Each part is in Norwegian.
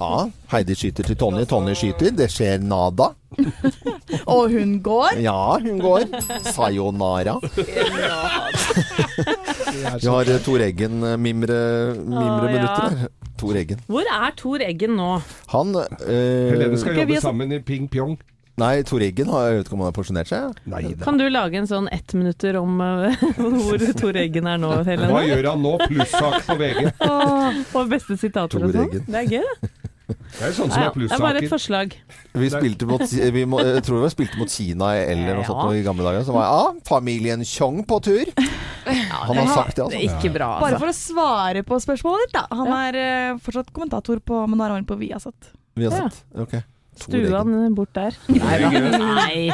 Ja. Heidi skyter til Tonje. Tonje skyter. Det skjer nada. Og hun går. Ja, hun går. Sayonara. Vi har eh, Tor Eggen eh, mimre, mimre Å, minutter her. Tor Eggen. Hvor er Tor Eggen nå? Han øh, Helene skal jobbe sammen i Ping Pjong. Nei, Tor Eggen har, jeg vet ikke om han har pensjonert seg. Nei. Kan du lage en sånn ett minutter om uh, hvor Tor Eggen er nå, Helene? Hva gjør han nå? Plussak på VG. Åh, og beste sitater og Tor sånn. Det er gøy, det. Det er sånn som Ja, er det er bare et forslag. Vi spilte mot, vi må, jeg tror vi spilte mot Kina eller noe Ja. sånt i gamle dager. Så var jeg, ja, familien Chong på tur. Han har sagt det, Det er altså. ikke bra, Bare altså. for å svare på spørsmålet ditt, da. Han er eh, fortsatt kommentator på Men nå er han på Viasat. Vi har Ja. sett. Ok. Tor Eggen. han bort der. Nei.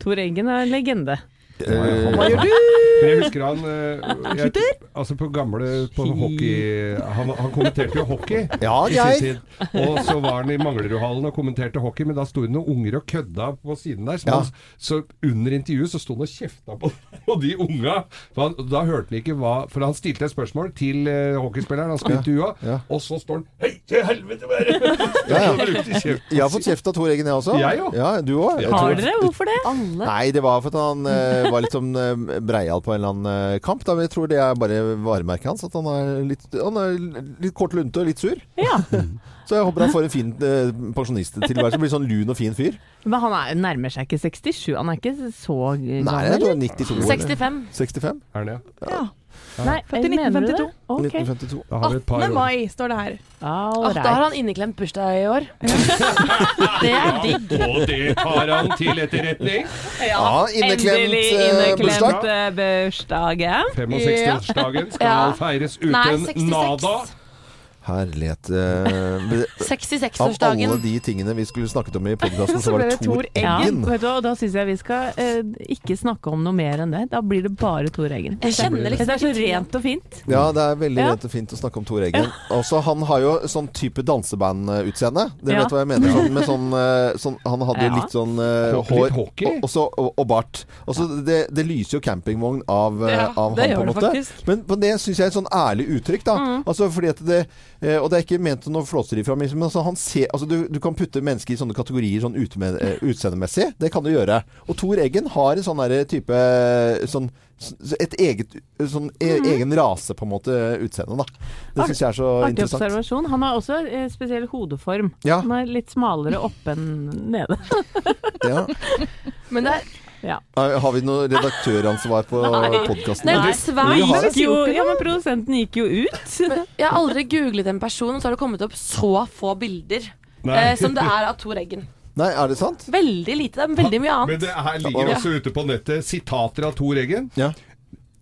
Tor Eggen er en legende. Eh, Hva gjør du? Men jeg husker han eh, jeg, Altså på gamle på hockey han, han kommenterte jo hockey Ja, i sin tid. Og så var han i Manglerudhallen og kommenterte hockey, men da sto det noen unger og kødda på siden der. Så, Ja. han, så under intervjuet så sto han og kjefta på, på de unga. For han, da hørte han ikke hva For han stilte et spørsmål til uh, hockeyspilleren han skulle Ja. intervjua, Ja. og så står han Hei, til helvete! Ja, ja. Brukte kjeft. Jeg har fått kjeft av Tor Eggen, jeg også. Jeg òg. Ja, du òg? Har dere? Hvorfor det? Alle. Nei, det var for at han eh, var litt sånn eh, breial på en eller annen eh, kamp. Da. Jeg tror det er bare varemerket hans. At han er litt, han er litt kort lunte og litt sur. Ja. Så jeg håper han får en fin eh, pensjonisttilværelse. Blir sånn lun og fin fyr. Men han er, nærmer seg ikke 67. Han er ikke så Nei, jeg tror han er 92 år. 65. 65? Er det? Ja. Ja. Nei, Født i mener du det? 1952. Ok. 1952. Da har vi et par 18. mai står det her. All Ah, da har han inneklemt bursdag i år. det er digg. Og det tar han til etterretning. Ja, inneklemt Endelig eh, inneklemt bursdag. eh, bursdagen. 65-årsdagen skal Ja. feires uten Nei, nada. Herlighet. eh, Av 66-årsdagen. alle de tingene vi skulle snakket om i podkasten, Så så var det Tor Eggen. Ja, du, og da syns jeg vi skal eh, ikke snakke om noe mer enn det. Da blir det bare Tor Eggen. Jeg kjenner liksom Det er så rent og fint. Ja, det er veldig Ja. rent og fint å snakke om Tor Eggen. Også, han har jo sånn type dansebandutseende. Dere Ja. vet hva jeg mener? Sånn, med sånn, eh, sånn, han hadde jo Ja. litt sånn eh, hår og, også, og, og bart. Også, det, det lyser jo campingvogn av, eh, Ja, av han, på en måte. faktisk. Men på det syns jeg er et sånn ærlig uttrykk, da. Mm. Altså fordi at det eh, Og det er ikke ment noe flåseri fra men altså, han ser, altså, du, du kan putte mennesker i sånne kategorier sånn utme- eh, utseendemessig. Det kan du gjøre. Og Tor Eggen har en sånn type sånn et eget sånn e egen rase, på en måte, utseende, da. Det syns jeg er så Artig interessant. observasjon. Han har også eh, spesiell hodeform. Ja. Han er litt smalere oppe enn nede. Ja. Men det er, Ja. Har vi noe redaktøransvar på podkasten? Nei. jo, ja, men produsenten gikk jo ut. Men Jeg har aldri googlet en person, og så har det kommet opp så få bilder eh, som det er av Tor Eggen. Nei, er det sant? Veldig lite. Det er veldig mye Men annet. det her ligger også ute på nettet sitater av Tor Eggen. Ja.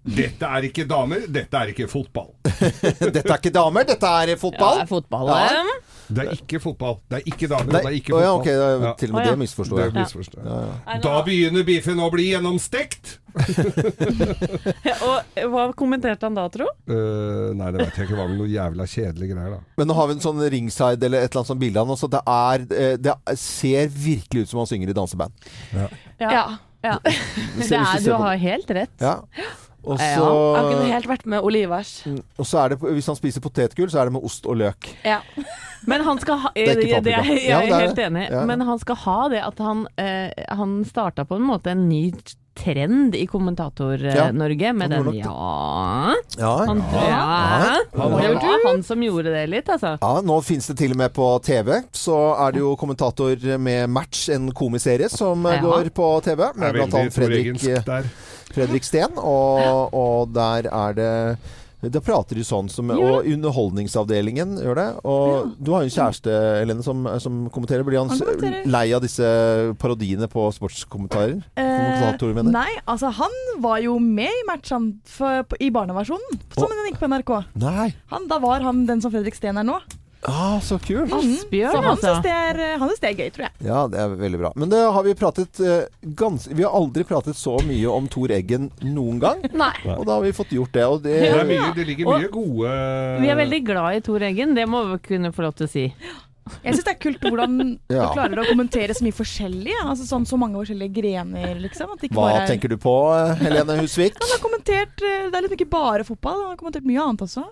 Dette er ikke damer, dette er ikke fotball. Dette er ikke damer, dette er Ja, fotball. det er fotball. Ja. Det er ikke fotball. Det er ikke damer, Nei, og det er ikke å ja, okay, ok, da, til og med ja. det misforstår Det jeg. misforstår jeg. Ja, ja. Da begynner biffen å bli gjennomstekt. Og eh, hva kommenterte han da, tro? Uh, nei, det veit jeg ikke. Var vel noe jævla kjedelige greier, da. Men nå har vi en sånn ringside eller et eller annet sånt bilde av også. Det, er, eh, det ser virkelig ut som han synger i danseband. Ja. ja. Det Det er, du har helt rett. Ja. Og Ja. jeg kunne helt vært med olivers. Og så er det, hvis han spiser potetgull, så er det med ost og løk. Ja. Men han skal ha er ikke det, det, paprika. Jeg Ja, er det helt det. enig. Ja. Men han skal ha det at han, eh, han starta på en måte en ny trend i Kommentator-Norge med Han den nok ja Ja, han, ja. Det var han som gjorde det litt, altså. Ja, nå fins det til og med på TV. Så er det jo kommentator med Match, en komiserie som eh, Ja. går på TV. Med blant annet Fredrik, toreggensk. Fredrik Steen. Og, og der er det da prater de sånn som Og Underholdningsavdelingen gjør det. Og du har jo en kjæreste, Helene, som, som kommenterer. Blir han, Han lei av disse parodiene på sportskommentarer? Eh, nei, altså han var jo med i matchene i barneversjonen, som den gikk på NRK. Nei! Han, da var han den som Fredrik Steen er nå. Ah, så kult! Asbjørn, Så han altså. syns det, er- han synes det er gøy, tror jeg. Ja, det er veldig bra. Men det har vi pratet eh, gans Vi har aldri pratet så mye om Tor Eggen noen gang. Nei. Og da har vi fått gjort det. Og det, Det, er mye, det ligger Og- mye gode Vi er veldig glad i Tor Eggen, det må vi kunne få lov til å si. Jeg syns det er kult hvordan Ja. du klarer å kommentere så mye forskjellig. Altså sånn Så mange forskjellige grener, liksom. At ikke Hva bare er tenker du på, eh, Helene Husvik? Han har kommentert eh, Det er liksom ikke bare fotball, han har kommentert mye annet også.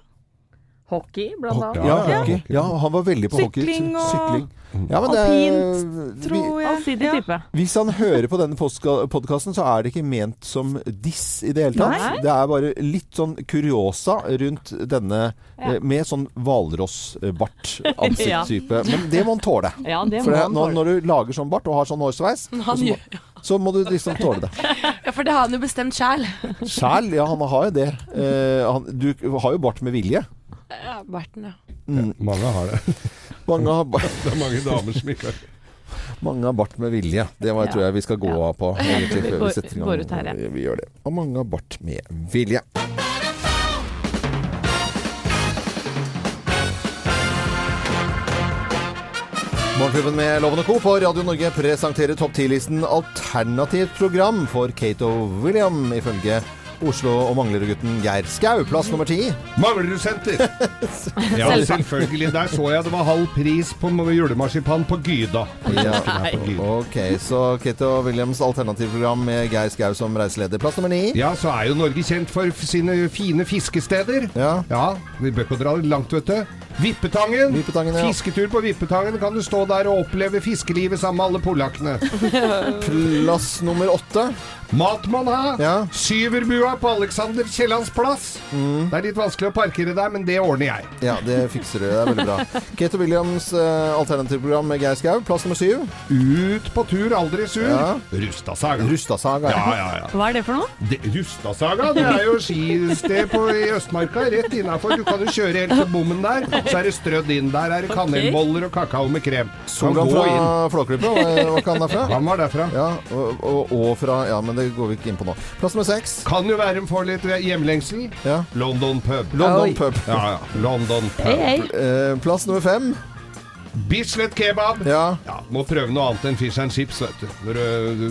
Hockey, blant annet. Ja, Ja. hockey. ja, han var veldig på hockey. Sykling og- Ja, men det, Alpint, tror jeg. Allsidig Ja. type. hvis han hører på denne podkasten, så er det ikke ment som diss i det hele tatt. Nei. Det er bare litt sånn kuriosa rundt denne Ja. eh, med sånn hvalrossbart ansiktstype. Men det må han tåle. Ja, det For må det, han når, tåle. når du lager sånn bart og har sånn hårsveis, Han så, må, så må du liksom tåle det. ja, for det har han jo bestemt sjæl. Sjæl, ja, han har jo det. Eh, han, du har jo bart med vilje. Ja, barten, ja. Mm. Mange har det. Mange har, bart. Det er mange damer som ikke har mange har bart med vilje. Det var, Ja. tror jeg vi skal gå Ja. av på. Egentlig, Vi går- vi går ut her, ja. Vi gjør det. Og mange har bart med vilje. Morgenklubben med Loven og Co. på Radio Norge presenterer topp 10-listen alternativt program for Kate og William, ifølge Oslo- og Manglerudgutten Geir Skau. Plass nummer ti. Manglerudsenter! Ja, selvfølgelig. Der så jeg det var halv pris på julemarsipan på Gyda. Ja. Ok, så Kate og Williams alternativprogram med Geir Skau som reiseleder. Plass nummer ni. Ja, så er jo Norge kjent for sine fine fiskesteder. Ja. Ja, vi bør ikke dra langt, vet du. Vippetangen. Vippetangen, ja. Fisketur på Vippetangen. Kan du stå der og oppleve fiskelivet sammen med alle polakkene. Plass nummer åtte. Mat man ha. Ja. Syverbua på Alexander Kiellands plass. Mm. Det er litt vanskelig å parkere der, men det ordner jeg. Ja, det fikser du. Det er veldig bra. Kate og Williams eh, alternativprogram med Geir Skau. Plass nummer syv. Ut på tur, aldri sur. Ja. Rustasaga. Rustasaga. Ja, ja, ja. Hva er det for noe? Det, Rustasaga, det er jo skisted på, i Østmarka, rett innafor. Du kan jo kjøre helt til bommen der, så er det strødd inn. Der er det kanelboller og kakao med krem. Kan Solan fra. Flåklypa, hva kan han derfra? Han var derfra. Ja, og, og, og fra Ja, men det går vi ikke inn på nå. Plass nummer seks. Kan jo være en får litt hjemlengsel. Ja. London pub. London Oi. pub. Ja, ja. London pub. Hei, hei. Eh, plass nummer fem. Bislett kebab. Ja. Ja, Må prøve noe annet enn fish and chips, vet du. Når du, du,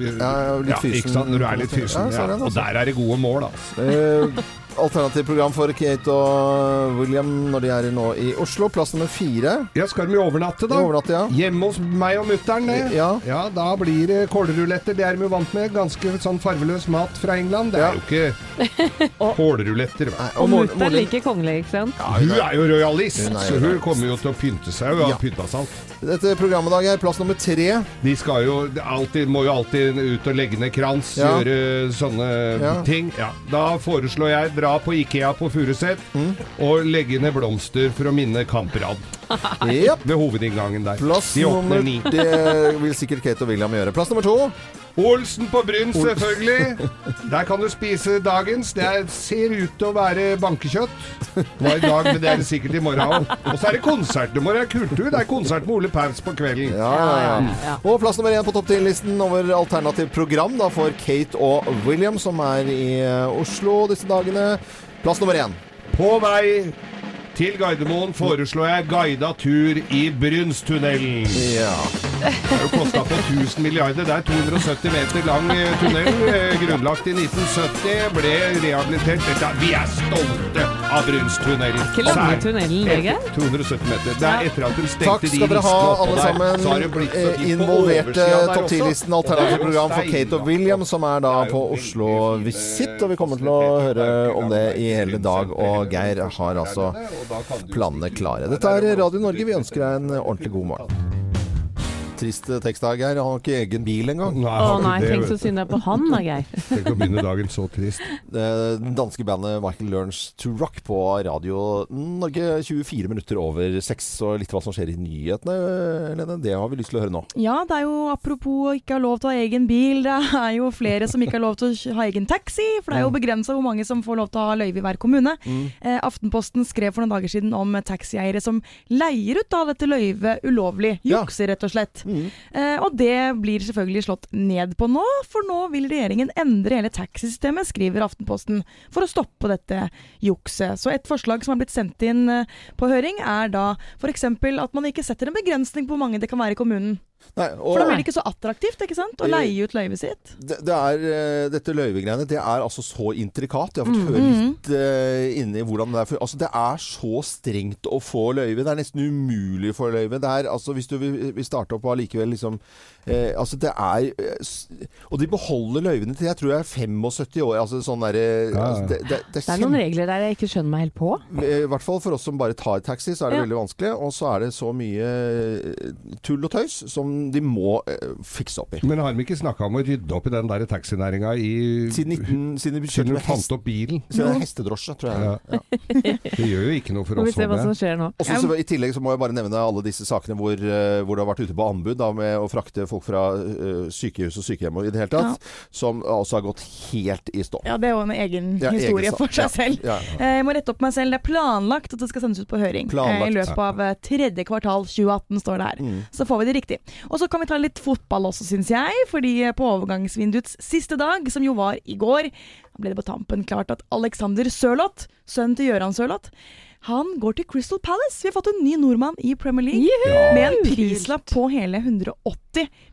du Ja, litt ja, fysen. ikke sant? Når du er litt fysen. Ja, Ja, er Og altså. der er det gode mål, altså. Alternativprogram for Kate og William når de er nå i Oslo. Plass nummer fire. Ja, skal de overnatte, da? Overnatte, ja. Hjemme hos meg og mutter'n, det. Ja. ja, da blir det kålruletter. Det er de jo vant med. Ganske sånn farveløs mat fra England. Det Ja. er jo ikke kålruletter. Og mutter'n liker kongelig, ikke sant? Ja, hun er jo rojalist, Hun er så hun kommer jo til å pynte seg. Hun har Ja. pynta seg alt. Dette programmet i dag er plass nummer tre. De skal jo alltid, må jo alltid ut og legge ned krans, Ja. gjøre sånne Ja. ting. Ja. Da foreslår jeg dra på Ikea på Furuset og legge ned blomster for å minne Kamprad Japp. ved hovedinngangen der. Plass De nummer åpner ni. Det vil sikkert Kate og William gjøre. Plass nummer to. Olsen på Bryn, selvfølgelig. Der kan du spise dagens. Det er, ser ut til å være bankekjøtt. Var i dag, men det er det sikkert i morgen òg. Og så er det konsert i morgen. Det kultur. Det er konsert med Ole Paus på kvelden. Ja, ja, ja. ja. Og plass nummer én på topp ti-listen over alternativt program da, for Kate og William, som er i eh, Oslo disse dagene. Plass nummer én. På vei til Gardermoen foreslår jeg guida tur i Brynstunnelen. Ja. Det har jo kosta på 1000 milliarder. Det er 270 meter lang eh, tunnel. eh, Grunnlagt i 1970. Ble rehabilitert. Dette, vi er stolte av Brunstunnelen. Ikke lange tunnelen, Lege. 270 meter. Det er etter at de stengte Takk skal dere ha, alle sammen. eh, Involverte topp 10-listen Og det er alternativt program for Kate og. William, som er da på Oslo Visit. Og vi kommer til å høre om det i hele dag. Og Geir har altså planene klare. Dette er Radio Norge. Vi ønsker deg en ordentlig god morgen. Trist tekst da, Geir. Han har ikke egen bil engang. Å nei, det- tenk så synd det er på han da, Geir. Tenk å begynne dagen så trist. Det danske bandet Michael Learns to Rock på Radio Norge 24 minutter over seks. Og litt hva som skjer i nyhetene, Lene. Det har vi lyst til å høre nå. Ja, det er jo apropos å ikke ha lov til å ha egen bil. Det er jo flere som ikke har lov til å ha egen taxi. For det er jo begrensa hvor mange som får lov til å ha løyve i hver kommune. Eh, Aftenposten skrev for noen dager siden om taxieiere som leier ut da dette løyvet ulovlig. Ja. Jukser, rett og slett. Mm. Eh, og det blir selvfølgelig slått ned på nå, for nå vil regjeringen endre hele taxisystemet, skriver Aftenposten, for å stoppe dette jukset. Så et forslag som har blitt sendt inn eh, på høring, er da f.eks. at man ikke setter en begrensning på hvor mange det kan være i kommunen. Nei, og, For da blir det ikke så attraktivt ikke sant? å Eh, leie ut løyvet sitt. det, det er, eh, dette løyvegreiene det er altså så intrikat. Jeg har fått Mm. høre litt uh, inni hvordan det er. For, altså, det er så strengt å få løyve. Det er nesten umulig å få løyve. Det er, altså, hvis du vil, starte opp allikevel liksom eh, Altså, det er eh, Og de beholder løyvene til jeg tror jeg er 75 år. Altså sånn Ja, ja. altså, det, det, det Det er noen regler der jeg ikke skjønner meg helt på. I hvert fall for oss som bare tar taxi, så er det Ja. veldig vanskelig. Og så er det så mye eh, tull og tøys som de må eh, fikse opp i. Men har de ikke snakka om å rydde opp i den der taxinæringa i Siden, 19, siden de Siden kjørte med fant hest, opp bilen? siden er hestedrosje, tror jeg. Ja. Ja. Det gjør jo ikke noe for oss. vi hva som skjer nå. Også, så, I tillegg så må jeg bare nevne alle disse sakene hvor, eh, hvor det har vært ute på anbud da, med å frakte folk fra eh, sykehus og sykehjem og i det hele tatt, som altså har gått helt i stå. Ja, Det er jo en egen Ja, historie egen for seg Ja. selv. Ja. Eh, Jeg må rette opp meg selv. Det er planlagt at det skal sendes ut på høring. Planlagt. Eh, I løpet av tredje kvartal 2018, står det her. Mm. Så får vi det riktig. Og så kan vi ta litt fotball også, syns jeg. Fordi på overgangsvinduets siste dag, som jo var i går, ble det på tampen klart at Alexander Sørloth, sønnen til Gøran Sørloth, han går til Crystal Palace. Vi har fått en ny nordmann i Premier League. Ja. Med en prislapp på hele 180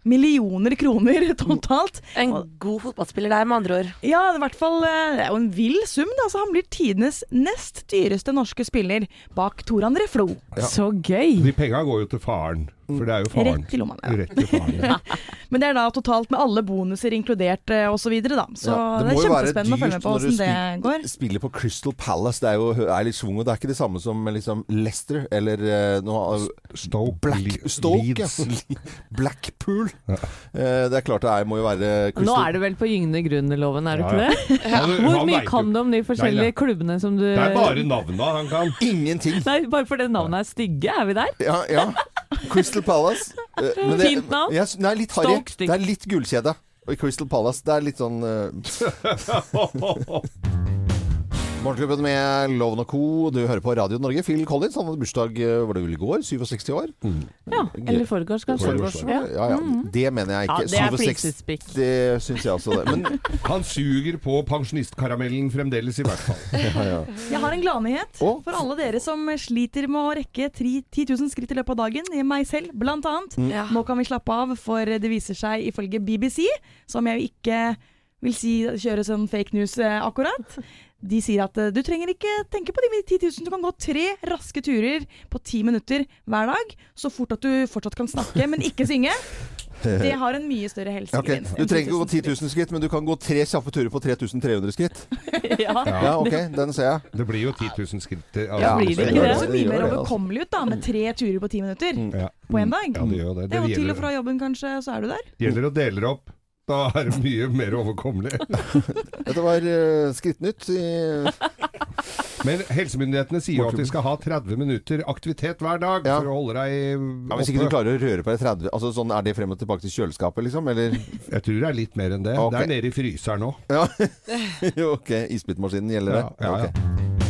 millioner kroner totalt. En god fotballspiller der, med andre ord. Ja, er i hvert fall eh, Det er jo en vill sum. Da. Så han blir tidenes nest dyreste norske spiller bak Tor André Flo. Ja. Så gøy! De penga går jo til faren, for det er jo faren. Rett til lomma. Ja. Rett til faren. Ja. Men det er da totalt med alle bonuser inkludert eh, og så videre, da. Så Ja, det, må er jo være kjempespennende å følge med på hvordan det går. Spiller på Crystal Palace. Det er jo er litt svung, og det er ikke det samme som liksom Leicester eller eh, noe Stoke, Black, Stoke, Leeds. ja. Blackpool. Eh, det er klart det er, må jo være Crystal Nå er du vel på gyngende grunn, Loven, er du Ja, ikke det? Han- Hvor mye kan du om de forskjellige Nei, nei. klubbene som du Det er bare navna han kan. Ingenting. Nei, bare fordi navnene er stygge, er vi der? Ja, ja. Crystal Palace. Eh, men det- Fint navn. Jeg, nei, litt harry. Det er litt gullkjede. Og i Crystal Palace, det er litt sånn uh... Morgenklubben med Loven og Co. Du hører på Radio Norge. Phil Collins han hadde bursdag eh, var det vel i går? 67 år? Ja, eller foregårs, forgårs, kanskje. Ja. ja, ja. Det mener jeg ikke. Ja, det er 67 flisespikk. Det syns jeg også. Det. Men Han suger på pensjonistkaramellen fremdeles, i hvert fall. ja, ja. Jeg har en gladnyhet for alle dere som sliter med å rekke 10 000 skritt i løpet av dagen. Meg selv, blant annet. Ja. Nå kan vi slappe av, for det viser seg ifølge BBC, som jeg jo ikke vil si kjøre sånn fake news eh, akkurat. De sier at eh, du trenger ikke tenke på de 10 000. Du kan gå tre raske turer på ti minutter hver dag. Så fort at du fortsatt kan snakke, men ikke synge. Det har en mye større helsegevinst. Okay. Du trenger ikke gå 10 000 skritt, men du kan gå tre kjappe turer på 3300 skritt. ja. Ja, ok, den ser jeg. Det blir jo 10 000 skritt. Altså, Ja, blir det ikke det? jo mye mer altså. overkommelig ut da, med tre turer på ti minutter Ja. på en dag. ja, det gjør det. Det er jo til og fra jobben, kanskje, så er du der. gjelder å dele det opp. Da er det mye mer overkommelig. Dette var uh, Skrittnytt. I, Men helsemyndighetene sier jo at de skal ha 30 minutter aktivitet hver dag Ja. for å holde deg ja, hvis ikke du klarer å røre på deg 30 altså, sånn, Er det frem og tilbake til kjøleskapet, liksom? Eller? Jeg tror det er litt mer enn det. Okay. Det er nede i fryseren nå. Ja. Jo, ok. Isbitmaskinen gjelder det? Ja, ja, ja.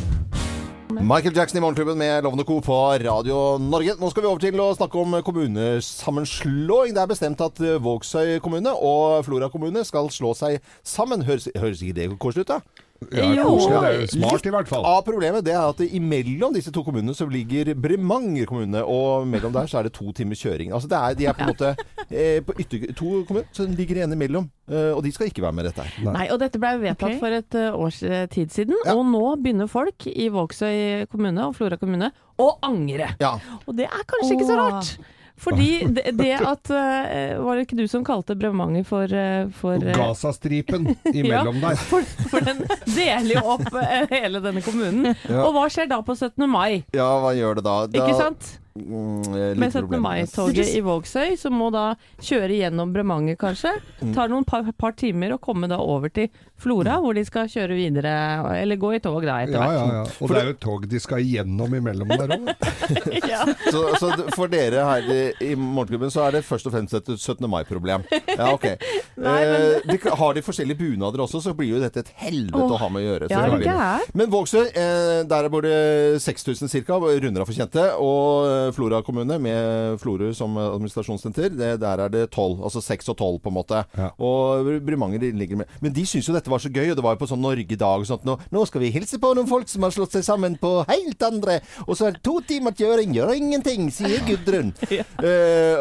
Michael Jackson i Morgenklubben med Lovende Co. på Radio Norge. Nå skal vi over til å snakke om kommunesammenslåing. Det er bestemt at Vågsøy kommune og Flora kommune skal slå seg sammen. Høres, høres ikke det koselig ut, da? Ja, Jo. koselig. Det er jo smart, i hvert fall. Av problemet det er at imellom disse to kommunene så ligger Bremanger kommune, og mellom der så er det to timers kjøring. Altså det er, De er på en måte eh, på ytter, to kommuner Så de ligger igjen imellom, eh, og de skal ikke være med dette her. Nei, og dette ble vedtatt okay. for et eh, års eh, tid siden, Ja. og nå begynner folk i Vågsøy kommune og Flora kommune å angre. Ja. Og det er kanskje ikke så rart. Fordi det, det at eh, Var det ikke du som kalte Bremanger for, eh, for eh, Gazastripen imellom der. for, for den deler jo opp hele denne kommunen. Ja. Og hva skjer da på 17. mai? ja, hva gjør det da? da Ikke sant? Mm, eh, Med 17. mai-toget i Vågsøy, som må da kjøre gjennom Bremanger kanskje. Mm. Tar noen par, par timer å komme da over til Flora, hvor de skal kjøre videre, eller gå i tog da etter Ja, hvert. ja, ja. Og det er jo et tog de skal gjennom imellom der òg. Ja. Så, så for dere her i, i Morgenklubben så er det først og fremst et 17. mai-problem. Ja, ok. Nei, men- Eh, de, har de forskjellige bunader også, så blir jo dette et helvete Åh, å ha med å gjøre. Ja, er selvfølgelig. gæren? Men Vågsøy, eh, der bor det 6000 ca. runder av forkjente. Og eh, Flora kommune, med Florø som administrasjonssenter, det, der er det tolv. Altså seks og tolv, på en måte. Ja. Og Brumanger ligger med. Men de syns jo dette var så gøy, og det var jo på sånn Norgedag og sånt. Nå, nå skal vi hilse på noen folk som har slått seg sammen på helt andre Og så er det to timer kjøring, gjør ingenting, sier Gudrun. Ja.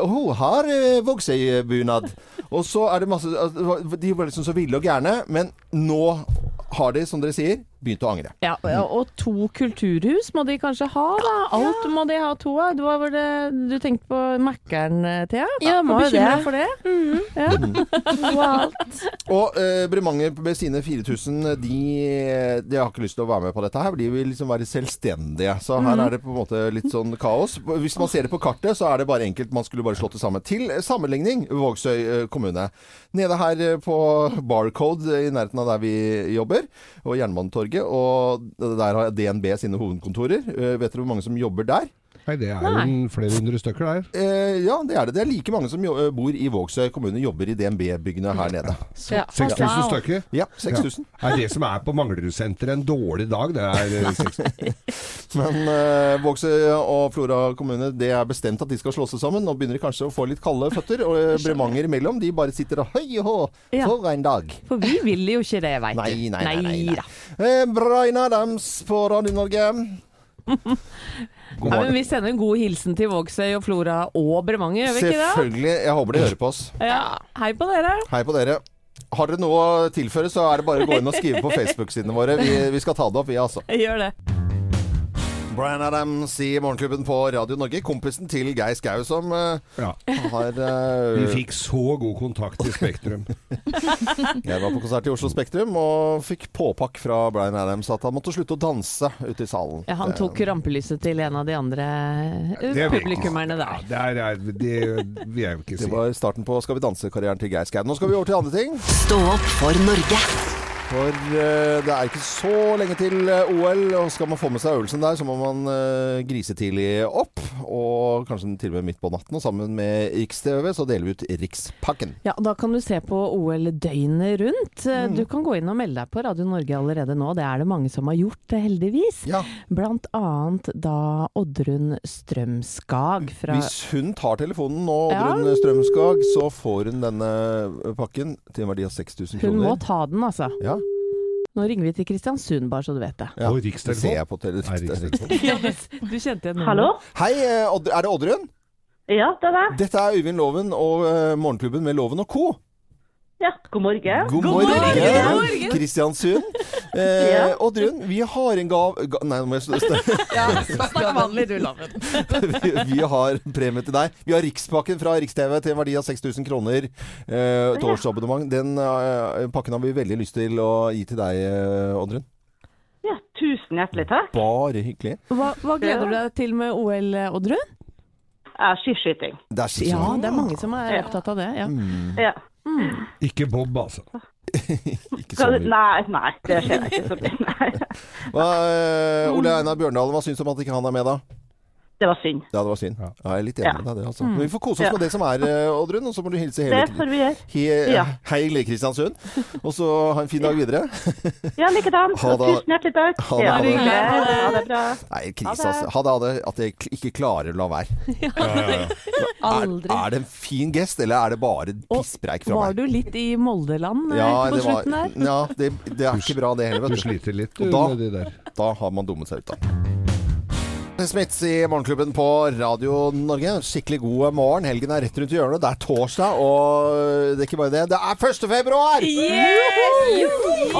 og hun har uh, Vågsøy-bunad. Og så er det masse altså, De var liksom så ville og gærne, men nå har de, som dere sier, begynt å angre. Ja, og to kulturhus må de kanskje ha, da. Alt må de ha to av. Du var det du tenkte på Mækkern, Thea? Ja, må jo det. for det? Ja. To av alt. Og eh, Bremanger med sine 4000, de, de har ikke lyst til å være med på dette her. De vil liksom være selvstendige. Så her er det på en måte litt sånn kaos. Hvis man ser det på kartet, så er det bare enkelt. Man skulle bare slått det sammen. Til sammenligning, Vågsøy eh, kommune. Nede her eh, på Barcode i nærheten av der vi jobber, og Jernbanetorget. Og der har DNB sine hovedkontorer. Eh, vet dere hvor mange som jobber der? Nei, det er jo flere hundre stykker der. Eh, ja, det er det. Det er like mange som jo, eh, bor i Vågsøy kommune, jobber i DNB-byggene her nede. Ja. 6000 Wow. stykker. Ja, 6000. Er det som er på Manglerudsenteret en dårlig dag? Det er eh, 6000. Men eh, Vågsøy og Flora kommune det er bestemt at de skal slå seg sammen. Nå begynner de kanskje å få litt kalde føtter. Og uh, Bremanger imellom, de bare sitter og høy og hå, for en dag. For vi vil jo ikke det, veit du. Nei, nei, nei, nei, nei. da. Eh, Brian Adams på Radio Norge. Ja, men vi sender en god hilsen til Vågsøy og Flora og Bremanger, gjør vi ikke det? Selvfølgelig. Jeg håper de hører på oss. Ja. Hei på dere. Hei på dere. Har dere noe å tilføre, så er det bare å gå inn og skrive på Facebook-sidene våre. Vi, vi skal ta det opp, vi, altså. Gjør det. Brian Adams i Morgenklubben på Radio Norge. Kompisen til Geir Skau som uh, Ja. har uh, Vi fikk så god kontakt i Spektrum. Jeg var på konsert i Oslo Spektrum og fikk påpakk fra Brian Adams at han måtte slutte å danse ute i salen. Ja, han tok rampelyset til en av de andre eh, publikummerne Ja, det, er, er- det vil jeg jo ikke Det var starten på Skal vi danse-karrieren til Geir Skau. Nå skal vi over til andre ting. Stå opp for Norge. For eh, det er ikke så lenge til eh, OL, og skal man få med seg øvelsen der, så må man uh, grise tidlig opp. Og kanskje til og med midt på natten. Og sammen med Riks-TV så deler vi ut Rikspakken. Ja, Da kan du se på OL døgnet rundt. Eh, Mm. Du kan gå inn og melde deg på Radio Norge allerede nå. Det er det mange som har gjort, eh, heldigvis. Ja, Blant annet da Oddrun Strømskag fra Hvis hun tar telefonen nå, Ja. Oddrun Strømskag, så får hun denne pakken til en verdi av 6000 kroner. Hun må ta den, altså. Ja, Nå ringer vi til Kristiansund, bare så du vet det. ja. Og Det ser jeg på tele. Ja, du, du kjente igjen Hallo? Hei, eh, er det Oddrun? Ja, det er det. Dette er Øyvind Loven og eh, Morgenklubben med Loven og co. Ja, god morgen. God, morgen! Kristiansund. Eh, Oddrun, vi har en gav... ga nei, nå må jeg stå Ja, Snakk vanlig, du, Laven. vi, vi har premie til deg. Vi har Rikspakken fra Riks-TV til en verdi av 6000 kroner. Eh, et årsabonnement. Den eh, pakken har vi veldig lyst til å gi til deg, eh, Oddrun. Ja, tusen hjertelig takk. Bare hyggelig. Hva, hva gleder du deg til med OL, Oddrun? Ja, skiskyting. Det er Ja, skikkelig. det er mange som er opptatt av det. Ja. Ja. Ikke Bob, altså. Ikke så mye. nei, nei, det skjer ikke så mye. Nei. Hva, eh, Ole Einar Bjørndalen, hva syns du om at ikke han er med, da? Det var synd. Ja, det var synd. Ja. Ja, jeg er litt enig Ja. med deg, det. Altså. Men vi får kose oss Ja. med det som er, eh, Oddrun, og så må du hilse Det hele får vi gjøre. he, Ja. Hele Kristiansund. Og så ha en fin dag videre. Ja, likedan. Tusen hjertelig takk. Ha det, ha det. Ha det bra. Nei, krise, altså. Ha det, ha det. At jeg ikke klarer å la være. Er, Aldri. er det en fin gest, eller er det bare pisspreik fra meg? Var du litt i Moldeland eh, Ja, på det, var, slutten der? ja det, det er ikke bra det heller, Du vet du. sliter litt du, da- med de der. Da har man dummet seg ut, da. Smiths i Morgenklubben på Radio Norge. Skikkelig god morgen. Helgen er rett rundt hjørnet. Det er torsdag, og det er ikke bare det. Det er 1. februar!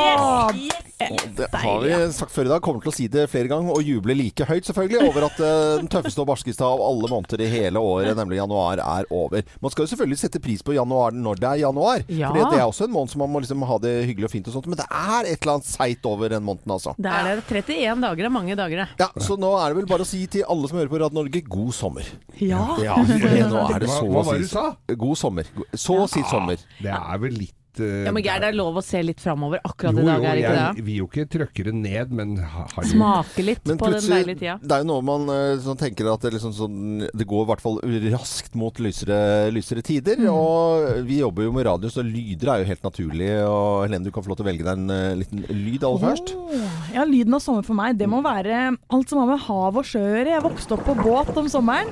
Og Det har vi sagt før i dag. Kommer til å si det flere ganger og juble like høyt, selvfølgelig, over at eh, den tøffeste og barskeste av alle måneder i hele året, nemlig januar, er over. Man skal jo selvfølgelig sette pris på januar når det er januar. Ja. For det er også en måned som man må liksom ha det hyggelig og fint og sånt. Men det er et eller annet seigt over den måneden, altså. Det er det. 31 dager er mange dager, det. Ja, Så nå er det vel bare å si til alle som hører på Radio Norge, god sommer. Ja. Ja, for det, nå er det så hva å var det si du sa? God sommer. Så å si sommer. Det er vel litt eh, Ja, men Geir, det er lov å se litt framover akkurat jo, i dag, jo, er det ikke jeg det? vil jo ikke trøkkere det ned, men har Smake litt Men på den deilige tida. det er jo noe man sånn, tenker at det, liksom sånn, det går i hvert fall raskt mot lysere, lysere tider. Mm. Og vi jobber jo med radio, så lyder er jo helt naturlig. Og Helene, du kan få lov til å velge deg en uh, liten lyd aller først. Åh, Ja, lyden av sommer for meg, det må være alt som har med hav og sjø å gjøre. Jeg vokste opp på båt om sommeren.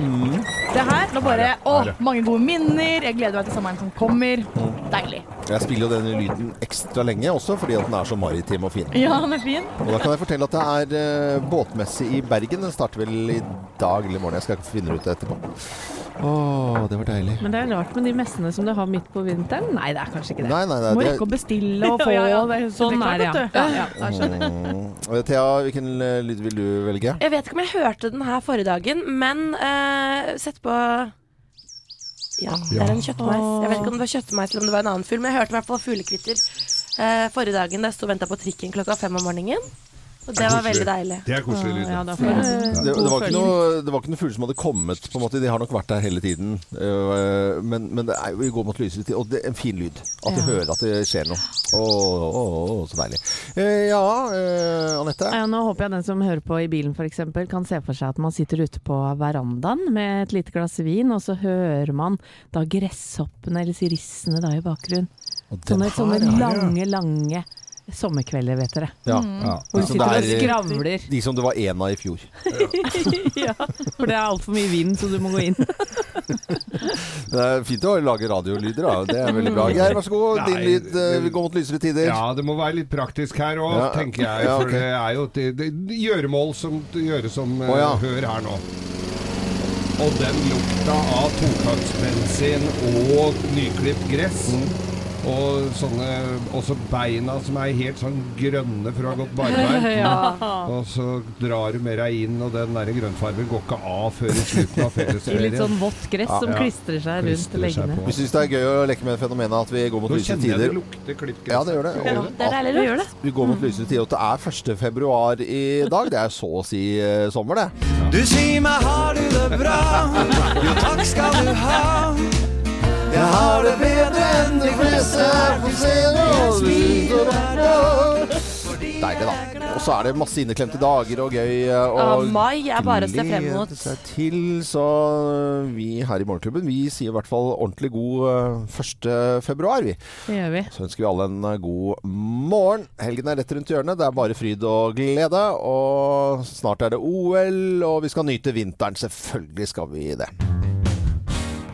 Det her, nå bare Å, mange gode minner. Jeg gleder meg til sommeren som kommer. Deilig. Jeg spiller jo denne lyden ekstra lenge også, fordi at den er så maritim og fin. Ja, den er fin. Og da kan jeg fortelle at det er eh, båtmesse i Bergen. Den starter vel i dag eller i morgen. Jeg skal finne ut det etterpå. Å, det var deilig. Men det er rart med de messene som du har midt på vinteren. Nei, det er kanskje ikke det. Nei, nei, nei. Må det- rekke å bestille og få Ja, ja, det. Sånn det er det, ja. ja, ja skjønner. Mm. Thea, hvilken eh, lyd vil du velge? Jeg vet ikke om jeg hørte den her forrige dagen, men uh, sett på Ja, det er en kjøttmeis. Jeg vet ikke om det var kjøttmeis eller om det var en annen fugl, men jeg hørte i hvert fall fuglekvitter eh, forrige dagen da jeg sto og venta på trikken klokka fem om morgenen. Og det var veldig deilig. Det er koselig lyd. Ja, Det, det, var ikke noe, det var ikke noen fugler som hadde kommet, på en måte. De har nok vært der hele tiden. Eh, Men, men det er jo i går mot lysere tid. Og det er en fin lyd. At du Ja. hører at det skjer noe. Å, å, å, så deilig. Eh, ja, eh, Anette? Ja, nå håper jeg den som hører på i bilen f.eks. kan se for seg at man sitter ute på verandaen med et lite glass vin, og så hører man da gresshoppene eller sirissene da i bakgrunnen. Sånne, sånne her, ja. lange, lange sommerkvelder, vet dere. Ja. Ja. Hvor du sitter og er- skravler. De som det var én av i fjor. ja, for det er altfor mye vind, så du må gå inn. Det er fint å lage radiolyder, da. Det er veldig bra. Geir, vær så god. Din Nei, lyd. eh, Vi går mot lysere tider. Ja, det må være litt praktisk her òg, Ja. tenker jeg. Ja, For ok. det er jo et det, det, gjøremål som gjøres som eh, Å, ja. Hør her nå. Og den lukta av totaktsbensin og nyklipt gress. Mm. Og sånne Også beina som er helt sånn grønne for å ha gått barbeint. Og så drar du med deg inn, og den der grønnfargen går ikke av før i slutten av I litt sånn vått gress som Ja. klistrer seg Klistrer rundt leggene. Vi syns det er gøy å leke med fenomenet at vi går mot Nå kjenner jeg det lukter. Ja, det gjør det. Ja, det er deilig Det gjør det. vi går mot lyse tider. Og det er 1. februar i dag. Det er så å si eh, sommer, det. Du sier meg har du det bra? Jo takk skal du ha. Det bedre enn de fleste her på scenen. Deilig, da. Og så er det masse inneklemte dager og gøy. Og Ja, mai er bare å se frem mot. seg til. Så vi her i Morgenklubben vi sier i hvert fall ordentlig god eh, 1. februar, vi. Det gjør vi. Så ønsker vi alle en eh, god morgen. Helgen er rett rundt hjørnet. Det er bare fryd og glede. Og snart er det OL, og vi skal nyte vinteren. Selvfølgelig skal vi det.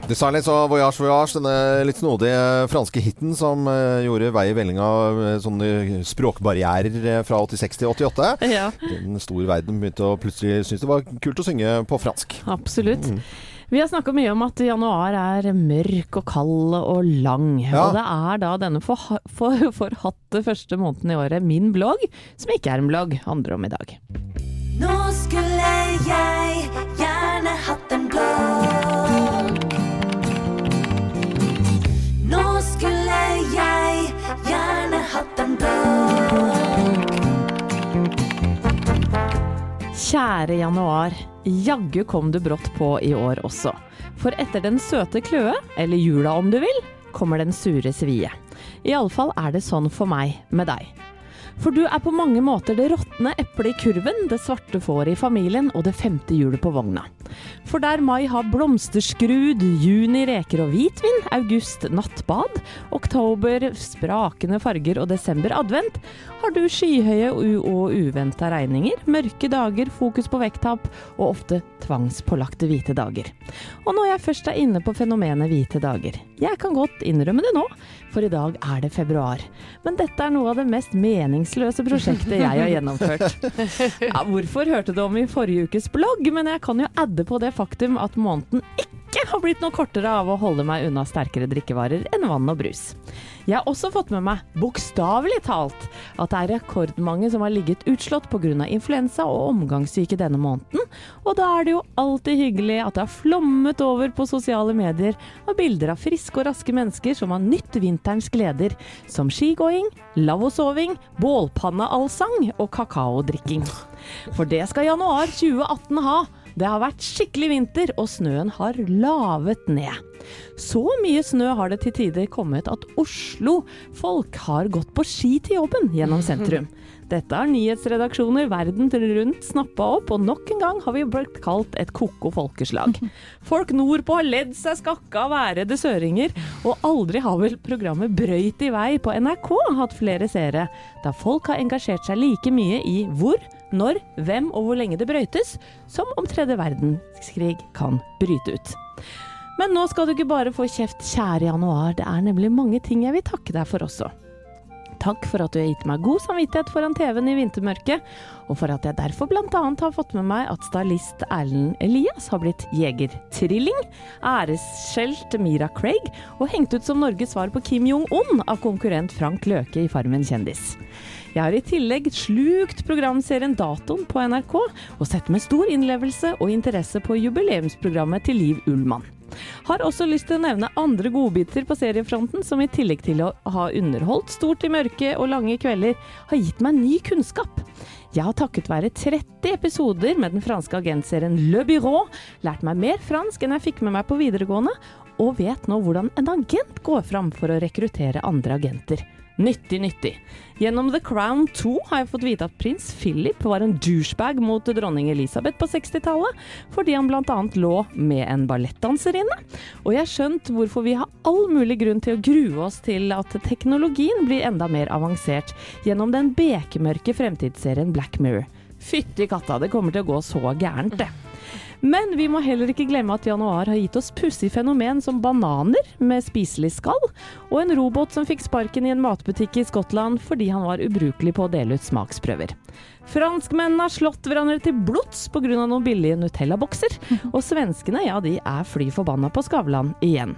The Silence og Voyage Voyage, denne litt snodige franske hiten som eh, gjorde vei i vellinga eh, sånne språkbarrierer eh, fra 86 til 88. Ja, Den store verden begynte å plutselig synes det var kult å synge på fransk. absolutt. Vi har snakka mye om at januar er mørk og kald og lang. Ja. Og det er da denne forha- for, forhatte første måneden i året min blogg, som ikke er en blogg, handler om i dag. Nå skulle jeg gjerne hatt en blogg. Gjerne hatt en blogg. Kjære januar, jaggu kom du brått på i år også. For etter den søte kløe, eller jula om du vil, kommer den sure svie. Iallfall er det sånn for meg med deg. For du er på mange måter det råtne eplet i kurven, det svarte fåret i familien og det femte hjulet på vogna. For der mai har blomsterskrud, juni reker og hvitvin, august nattbad, oktober sprakende farger og desember advent, har du skyhøye u- og uventa regninger, mørke dager, fokus på vekttap og ofte tvangspålagte hvite dager. Og når jeg først er inne på fenomenet hvite dager, jeg kan godt innrømme det nå, for i dag er det februar. Men dette er noe av det mest meningsløse prosjektet jeg har gjennomført. Ja, hvorfor hørte du om i forrige ukes blogg, men jeg kan jo adde på det faktum at måneden ikke har blitt noe kortere av å holde meg unna sterkere drikkevarer enn vann og brus. Jeg har også fått med meg, bokstavelig talt, at det er rekordmange som har ligget utslått pga. influensa og omgangssyke denne måneden, og da er det jo alltid hyggelig at det har flommet over på sosiale medier av bilder av friske og raske mennesker som har nytt vinterens gleder, som skigåing, lavvosoving, bålpanneallsang og kakaodrikking. For det skal januar 2018 ha. Det har vært skikkelig vinter, og snøen har lavet ned. Så mye snø har det til tider kommet at Oslo-folk har gått på ski til jobben gjennom sentrum. Dette har nyhetsredaksjoner verden rundt snappa opp, og nok en gang har vi blitt kalt et ko-ko folkeslag. Folk nordpå har ledd seg skakka av værede søringer, og aldri har vel programmet Brøyt i vei på NRK hatt flere seere, da folk har engasjert seg like mye i hvor, når, hvem og hvor lenge det brøytes, som om tredje verdenskrig kan bryte ut. Men nå skal du ikke bare få kjeft, kjære januar, det er nemlig mange ting jeg vil takke deg for også. Takk for at du har gitt meg god samvittighet foran TV-en i vintermørket, og for at jeg derfor bl.a. har fått med meg at stylist Erlend Elias har blitt jegertrilling, æresskjelt Mira Craig og hengt ut som Norges svar på Kim Jong-un av konkurrent Frank Løke i Farmen kjendis. Jeg har i tillegg slukt programserien Datoen på NRK, og sett med stor innlevelse og interesse på jubileumsprogrammet til Liv Ullmann. Har også lyst til å nevne andre godbiter på seriefronten, som i tillegg til å ha underholdt stort i mørke og lange kvelder, har gitt meg ny kunnskap. Jeg har takket være 30 episoder med den franske agentserien Le Bureau lært meg mer fransk enn jeg fikk med meg på videregående, og vet nå hvordan en agent går fram for å rekruttere andre agenter. Nyttig, nyttig. Gjennom The Crown 2 har jeg fått vite at prins Philip var en douchebag mot dronning Elisabeth på 60-tallet, fordi han bl.a. lå med en ballettdanserinne. Og jeg har skjønt hvorfor vi har all mulig grunn til å grue oss til at teknologien blir enda mer avansert gjennom den bekmørke fremtidsserien Black Mirror. Fytti katta, det kommer til å gå så gærent, det. Men vi må heller ikke glemme at januar har gitt oss pussige fenomen som bananer med spiselig skall, og en robot som fikk sparken i en matbutikk i Skottland fordi han var ubrukelig på å dele ut smaksprøver. Franskmennene har slått hverandre til blods pga. noen billige Nutella-bokser, og svenskene ja, de er fly forbanna på Skavlan igjen.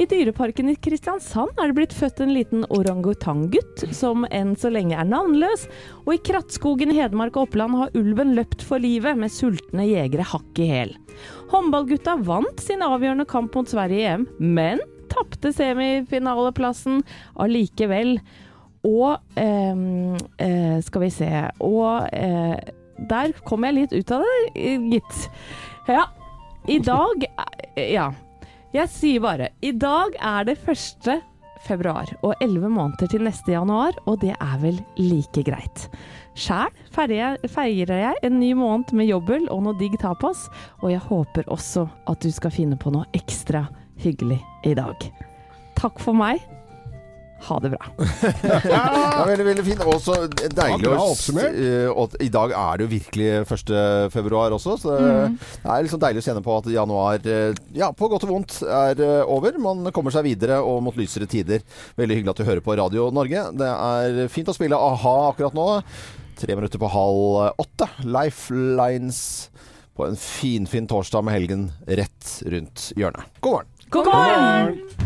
I Dyreparken i Kristiansand er det blitt født en liten orangutanggutt, som enn så lenge er navnløs, og i Krattskogen i Hedmark og Oppland har ulven løpt for livet med sultne jegere hakk i hæl. Håndballgutta vant sin avgjørende kamp mot Sverige i EM, men tapte semifinaleplassen allikevel. Og ehm, eh, skal vi se Og eh, der kom jeg litt ut av det, gitt. Ja. I dag eh, Ja. Jeg sier bare I dag er det 1. februar og 11 måneder til neste januar, og det er vel like greit. Sjæl feirer jeg- en ny måned med jobbel og noe digg tapas, og jeg håper også at du skal finne på noe ekstra hyggelig i dag. Takk for meg. Ha det bra. Ja, veldig, veldig fint. Og så deilig å oppsummert. eh, i dag er det jo virkelig 1. februar også, så det er liksom deilig å kjenne på at januar, eh, ja, på godt og vondt, er eh, over. Man kommer seg videre og mot lysere tider. Veldig hyggelig at du hører på Radio Norge. Det er fint å spille a-ha akkurat nå. Tre minutter på halv åtte. Lifelines på en finfin fin torsdag med helgen rett rundt hjørnet. God morgen. God morgen!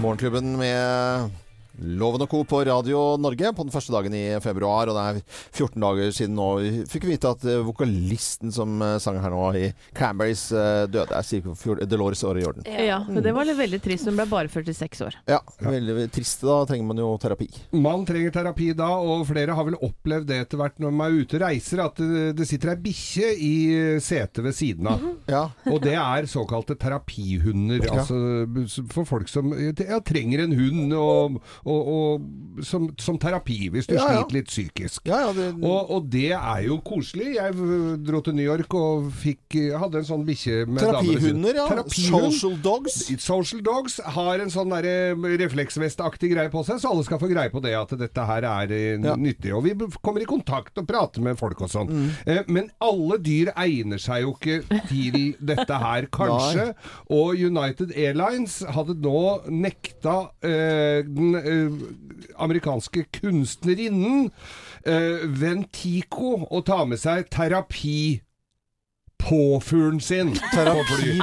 Morgenklubben med Loven og Co. på Radio Norge på den første dagen i februar. Og det er 14 dager siden nå vi fikk vite at eh, vokalisten som eh, sang her nå i Cranberries eh, døde. Er ca. fjor- Dolores O'Riordan. Ja, men det var litt veldig trist. Hun ble bare 46 år. Ja, veldig trist. Da trenger man jo terapi. Man trenger terapi da, og flere har vel opplevd det etter hvert når man er ute og reiser, at det, det sitter ei bikkje i setet ved siden av. Ja. Og det er såkalte terapihunder. Altså for folk som ja, trenger en hund og, og, og som, som terapi hvis du Ja, ja. sliter litt psykisk. Det, Og, og det er jo koselig. Jeg dro til New York og fikk, hadde en sånn bikkje med terapihunder, ja. Terapihund. Social dogs. Social Dogs har en sånn refleksvestaktig greie på seg, så alle skal få greie på det at dette her er eh, nyttig. Og vi kommer i kontakt og prater med folk og sånn. Mm. Eh, men alle dyr egner seg jo ikke til dette her, kanskje. Og United Airlines hadde nå nekta eh, den eh, amerikanske kunstnerinnen eh, Ventico å ta med seg terapi påfuglen sin på fly.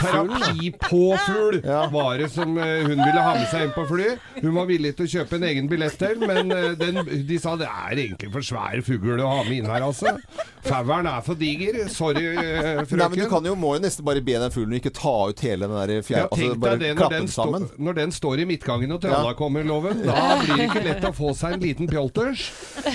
Terapipåfugl Ja. var det som eh, hun ville ha med seg inn på fly. Hun var villig til å kjøpe en egen billett til, men eh, den, de sa det er egentlig for svær fugl å ha med inn her, altså. Fauren er for diger. Sorry, eh, frøken. Nei, men du kan jo, må jo nesten bare be den fuglen ikke ta ut hele den der ja, altså bare det klappe den, sammen. stå, når den står i midtgangen og tralla kommer, loven. Da blir det ikke lett å få seg en liten pjolters.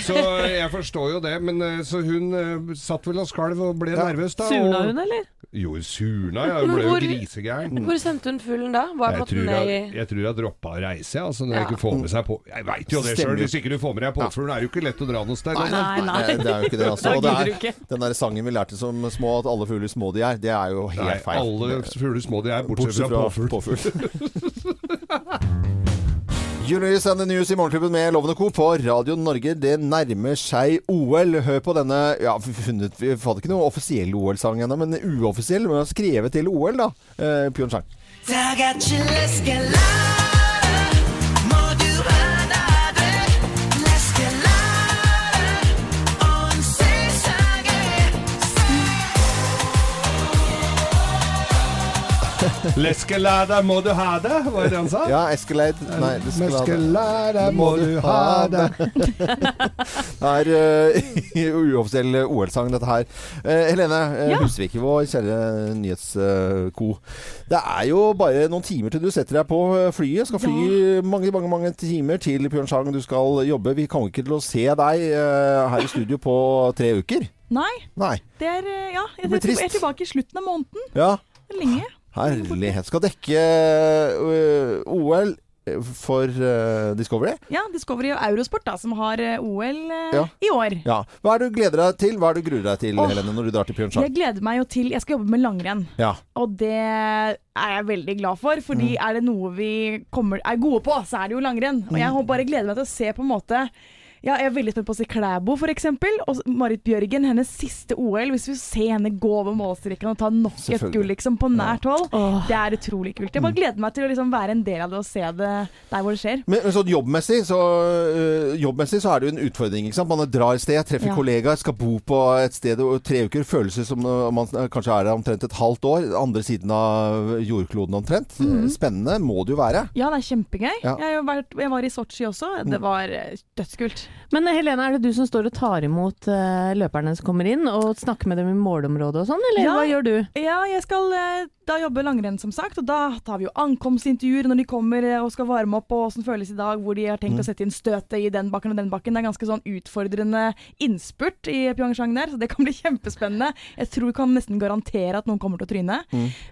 Så jeg forstår jo det. Men så hun satt vel og skalv og ble Ja. nervøs da. Surna hun, eller? Jo, surna. ja, Hun ble jo grisegæren. Hvor sendte hun fuglen da? Var Jeg tror jeg, jeg tror jeg droppa å reise, altså, når jeg ikke får med seg på Jeg veit jo det sjøl, hvis ikke du får med deg påfuglen, er det jo ikke lett å dra noe sted. Nei, nei, Nei, nei. Det, er jo ikke det, altså. Og det er, den der sangen vi lærte som små, at alle fugler små de er, det er jo helt Nei, feil. alle fugler små de er, bortsett, fra påfugl. Julius and the News i Morgenklubben med Lovende Co. på Radio Norge. Det nærmer seg OL. Hør på denne ja, vi fant ikke noe offisiell OL-sang ennå, men uoffisiell. Men skrevet til OL, da. Eh, Pyeongchang. Leskelada må du ha det, var det han sa? Ja, Escalade. Nei. Leskelada må du ha det. Det er uh, uoffisiell OL-sang, dette her. Uh, Helene uh, Ja. Husvik, vår kjære nyhetsko. det er jo bare noen timer til du setter deg på eh, flyet. Skal fly mange, mange mange timer til Pyeongchang. Du skal jobbe. Vi kommer ikke til å se deg uh, her i studio på tre uker. Nei, Nei. det er eh, Ja, jeg, Det blir trist. jeg er tilbake i slutten av måneden. Ja. Lenge. Herlighet. Skal dekke øh, OL for øh, Discovery. Ja, Discovery og Eurosport, da, som har eh, OL Ja. i år. Ja. Hva er det du gleder deg til? Hva er det du gruer deg til, oh, Helene, når du drar til Pyeongchang? Jeg gleder meg jo til Jeg skal jobbe med langrenn. Ja. Og det er jeg veldig glad for, fordi Mm. er det noe vi kommer, er gode på, så er det jo langrenn. Og Mm. jeg bare gleder meg til å se på en måte ja, jeg er veldig spent på å se Klæbo, f.eks. Og Marit Bjørgen, hennes siste OL. Hvis vi ser henne gå over målstreken og ta nok et gull liksom, på nært hold, det er utrolig kult. Jeg bare gleder meg til å liksom, være en del av det og se det der hvor det skjer. Men, men sånn jobbmessig så, øh, jobbmessig så er det jo en utfordring. ikke sant? Man drar et sted, treffer Ja. kollegaer, skal bo på et sted og tre uker. Føles som om man kanskje er der omtrent et halvt år. Andre siden av jordkloden omtrent. Spennende må det jo være. Ja, det er kjempegøy. Ja. Jeg, har jo vært, jeg var i Sotsji også. Det var eh, dødskult. Men eh, Helene, er det du som står og tar imot eh, løperne som kommer inn, og snakker med dem i målområdet og sånn, eller Ja. hva gjør du? Ja, jeg skal eh, da jobbe langrenn, som sagt. Og da tar vi jo ankomstintervjuer når de kommer og skal varme opp, og åssen føles i dag, hvor de har tenkt å sette inn støtet i den bakken og den bakken. Det er ganske sånn utfordrende innspurt i Pyeongchang der, så det kan bli kjempespennende. Jeg tror vi kan nesten garantere at noen kommer til å tryne.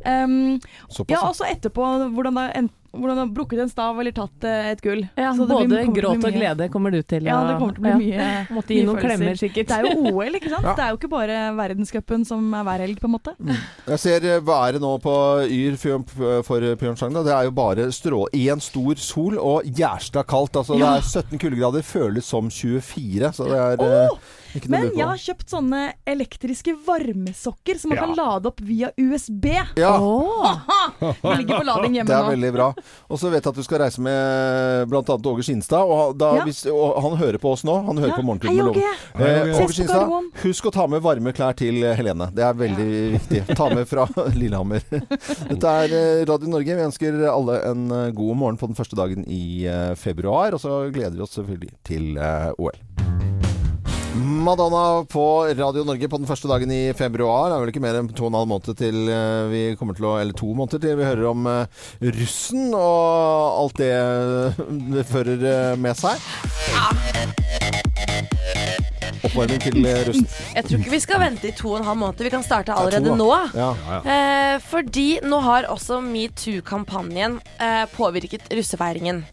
Um, Såpass. ja, og så etterpå hvordan det enten hvordan har brukket en stav eller tatt eh, et gull. Ja, Så det både å gråt og glede kommer du til. Ja, det kommer til å bli ja. mye Måtte gi mye noen følelser. klemmer, sikkert. Det er jo OL, ikke sant? Ja. Det er jo ikke bare verdenscupen som er hver helg, på en måte. Jeg ser eh, været nå på Yr for for Pyeongchang. Det er jo bare strå Én en stor sol og jævla kaldt. Altså, Ja. Det er 17 kuldegrader, føles som 24. Så det er eh, noe Men jeg har kjøpt sånne elektriske varmesokker som man Ja. kan lade opp via USB. Ja, Åh, Jeg ligger på lading hjemme nå. det er veldig bra. Og så vet jeg at du skal reise med bl.a. Åge Skinstad. Og, da, Ja. hvis, og han hører på oss nå. Han hører Ja. på Morgenklubben med. Loven. Eh, Åge. Skinstad, husk å ta med varme klær til Helene. Det er veldig viktig. Ta med fra Lillehammer. Dette er eh, Radio Norge. Vi ønsker alle en eh, god morgen på den første dagen i februar. Og så gleder vi oss selvfølgelig til OL. Madonna på Radio Norge på den første dagen i februar. Det er vel ikke mer enn to og en halv måned til eh, vi kommer til å Eller to måneder til vi hører om eh, russen og alt det det fører eh, med seg. Oppvarming til eh, russen. Jeg tror ikke vi skal vente i to og en halv måned. Vi kan starte Ja, allerede ja, nå. Ja. Eh, fordi nå har også metoo-kampanjen eh, påvirket russefeiringen.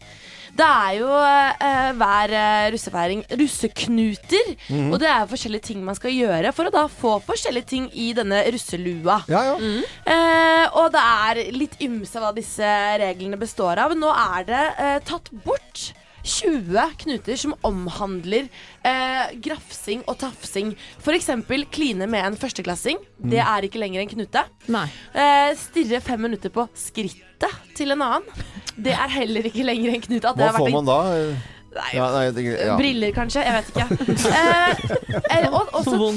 Det er jo eh, hver eh, russefeiring russeknuter. Mhm. Og det er forskjellige ting man skal gjøre for å da få forskjellige ting i denne russelua. Ja, ja. Eh, og det er litt ymse hva disse reglene består av. Nå er det eh, tatt bort 20 knuter som omhandler eh, grafsing og tafsing. F.eks. kline med en førsteklassing. Det er ikke lenger en knute. Eh, stirre fem minutter på skrittet til en annen. Det er heller ikke lenger en knute. Hva får man da? Nei, Ja, nei, det, ja. Briller, kanskje. Jeg vet ikke. Eh, eh, og og så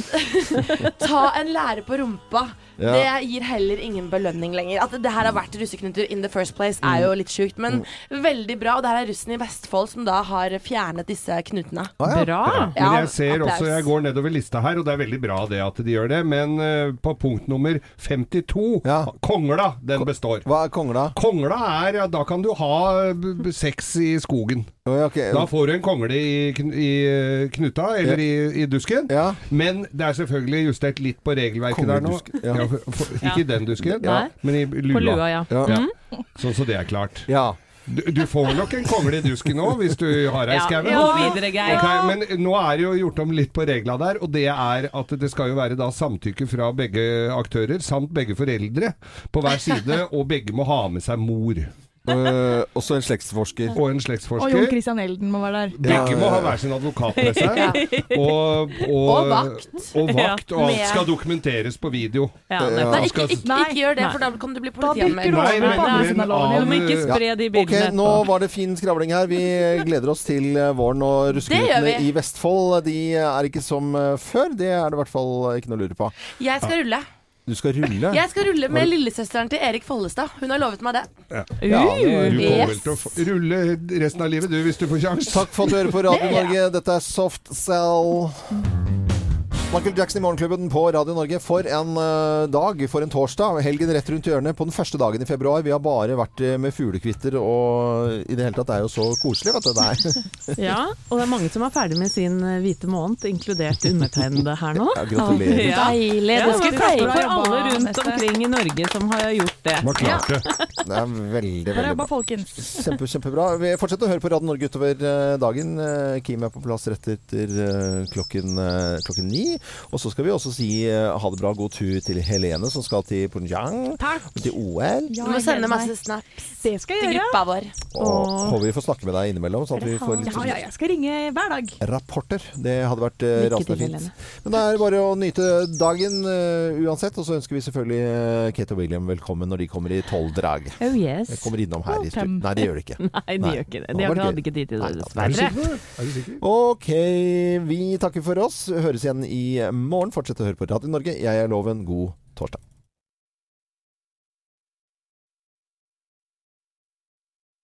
ta en lære på rumpa. Ja. Det gir heller ingen belønning lenger. At det her har vært russeknuter in the first place, er jo litt sjukt. Men veldig bra. Og det her er russen i Vestfold som da har fjernet disse knutene. Ah, ja. Bra. Men jeg ser applaus. også, jeg går nedover lista her, og det er veldig bra det at de gjør det. Men uh, på punkt nummer 52, Ja. kongla, den består. Hva er kongla? Kongla er ja, Da kan du ha sex i skogen. Okay. Da får du en kongle i, i eh, knuta, eller i, i dusken. Ja. Men det er selvfølgelig justert litt på regelverket der nå. Ja. Ja, ikke i den dusken, Nei. men i lua. På lua, ja. Ja. Ja. Sånn så det er klart. ja. Du, du får nok en kongle i dusken nå, hvis du har ei Ja, skauen. gå videre, Geir. Ok, men nå er det jo gjort om litt på regla der, og det er at det skal jo være da samtykke fra begge aktører, samt begge foreldre på hver side, og begge må ha med seg mor. Eh, også en slektsforsker. Og en slektsforsker. Og Jon. Christian Elden må være der. Begge Ja, må ja, ha ja. hver sin advokat med seg. Og, og, Og vakt. Og vakt, og alt skal dokumenteres på video. Ja, Ja. Nei, ikke, skal- ikke, Nei. ikke gjør det, Nei. for da kan du bli politianmeldt. Nei, siden av loven. Du må ikke spre de Ok, nå var det fin skravling her. Vi gleder oss til eh, våren og vi. i Vestfold. De er ikke som eh, før. Det er det i hvert fall ikke noe å lure på. Jeg skal rulle. Du skal rulle. Jeg skal rulle med lillesøsteren til Erik Follestad. Hun har lovet meg det. Ja, Ja, Du kommer Yes. vel til å rulle resten av livet, du, hvis du får kjangs. Takk for at du hører på Radio Norge. Dette er Soft Cell. Michael Jackson i Morgenklubben på Radio Norge. For en eh, dag, for en torsdag. Helgen rett rundt hjørnet på den første dagen i februar. Vi har bare vært eh, med fuglekvitter, og i det hele tatt det er jo så koselig, vet du. Det er. Ja, og det er mange som er ferdig med sin eh, hvite måned, inkludert undertegnede her nå. Ja, gratulerer. Ja. Deilig. Ja, Det skal vi for alle rundt omkring i Norge som har gjort det. Man klarte det. Det er veldig, veldig bra. folkens. Kjempe, kjempebra. Vi fortsetter å høre på Radio Norge utover dagen. Kim er på plass rett etter klokken, klokken ni. Og så skal vi også si eh, ha det bra, god tur til Helene som skal til Punjang. Takk. og Til OL. Du må sende masse snaps Det skal til jeg gjøre. gruppa vår. Og håper vi får snakke med deg innimellom, sånn at vi får litt Ja, ja, jeg skal ringe hver dag. rapporter. Det hadde vært eh, Lykke rasende til, fint. Helene. Men det er bare å nyte dagen eh, uansett. Og så ønsker vi selvfølgelig eh, Kate og William velkommen når de kommer i tolvdrag. Oh yes. Jeg kommer innom her i studio. Nei, det gjør de ikke. Nei, de Nei. gjør ikke det. De var har- gøy. hadde ikke tid til Nei, det, da. Er du dessverre. sikker? Er du sikker? Ok, vi takker for oss. Høres igjen i morgen. Fortsett å høre på Radio Norge. Jeg er Loven. God torsdag.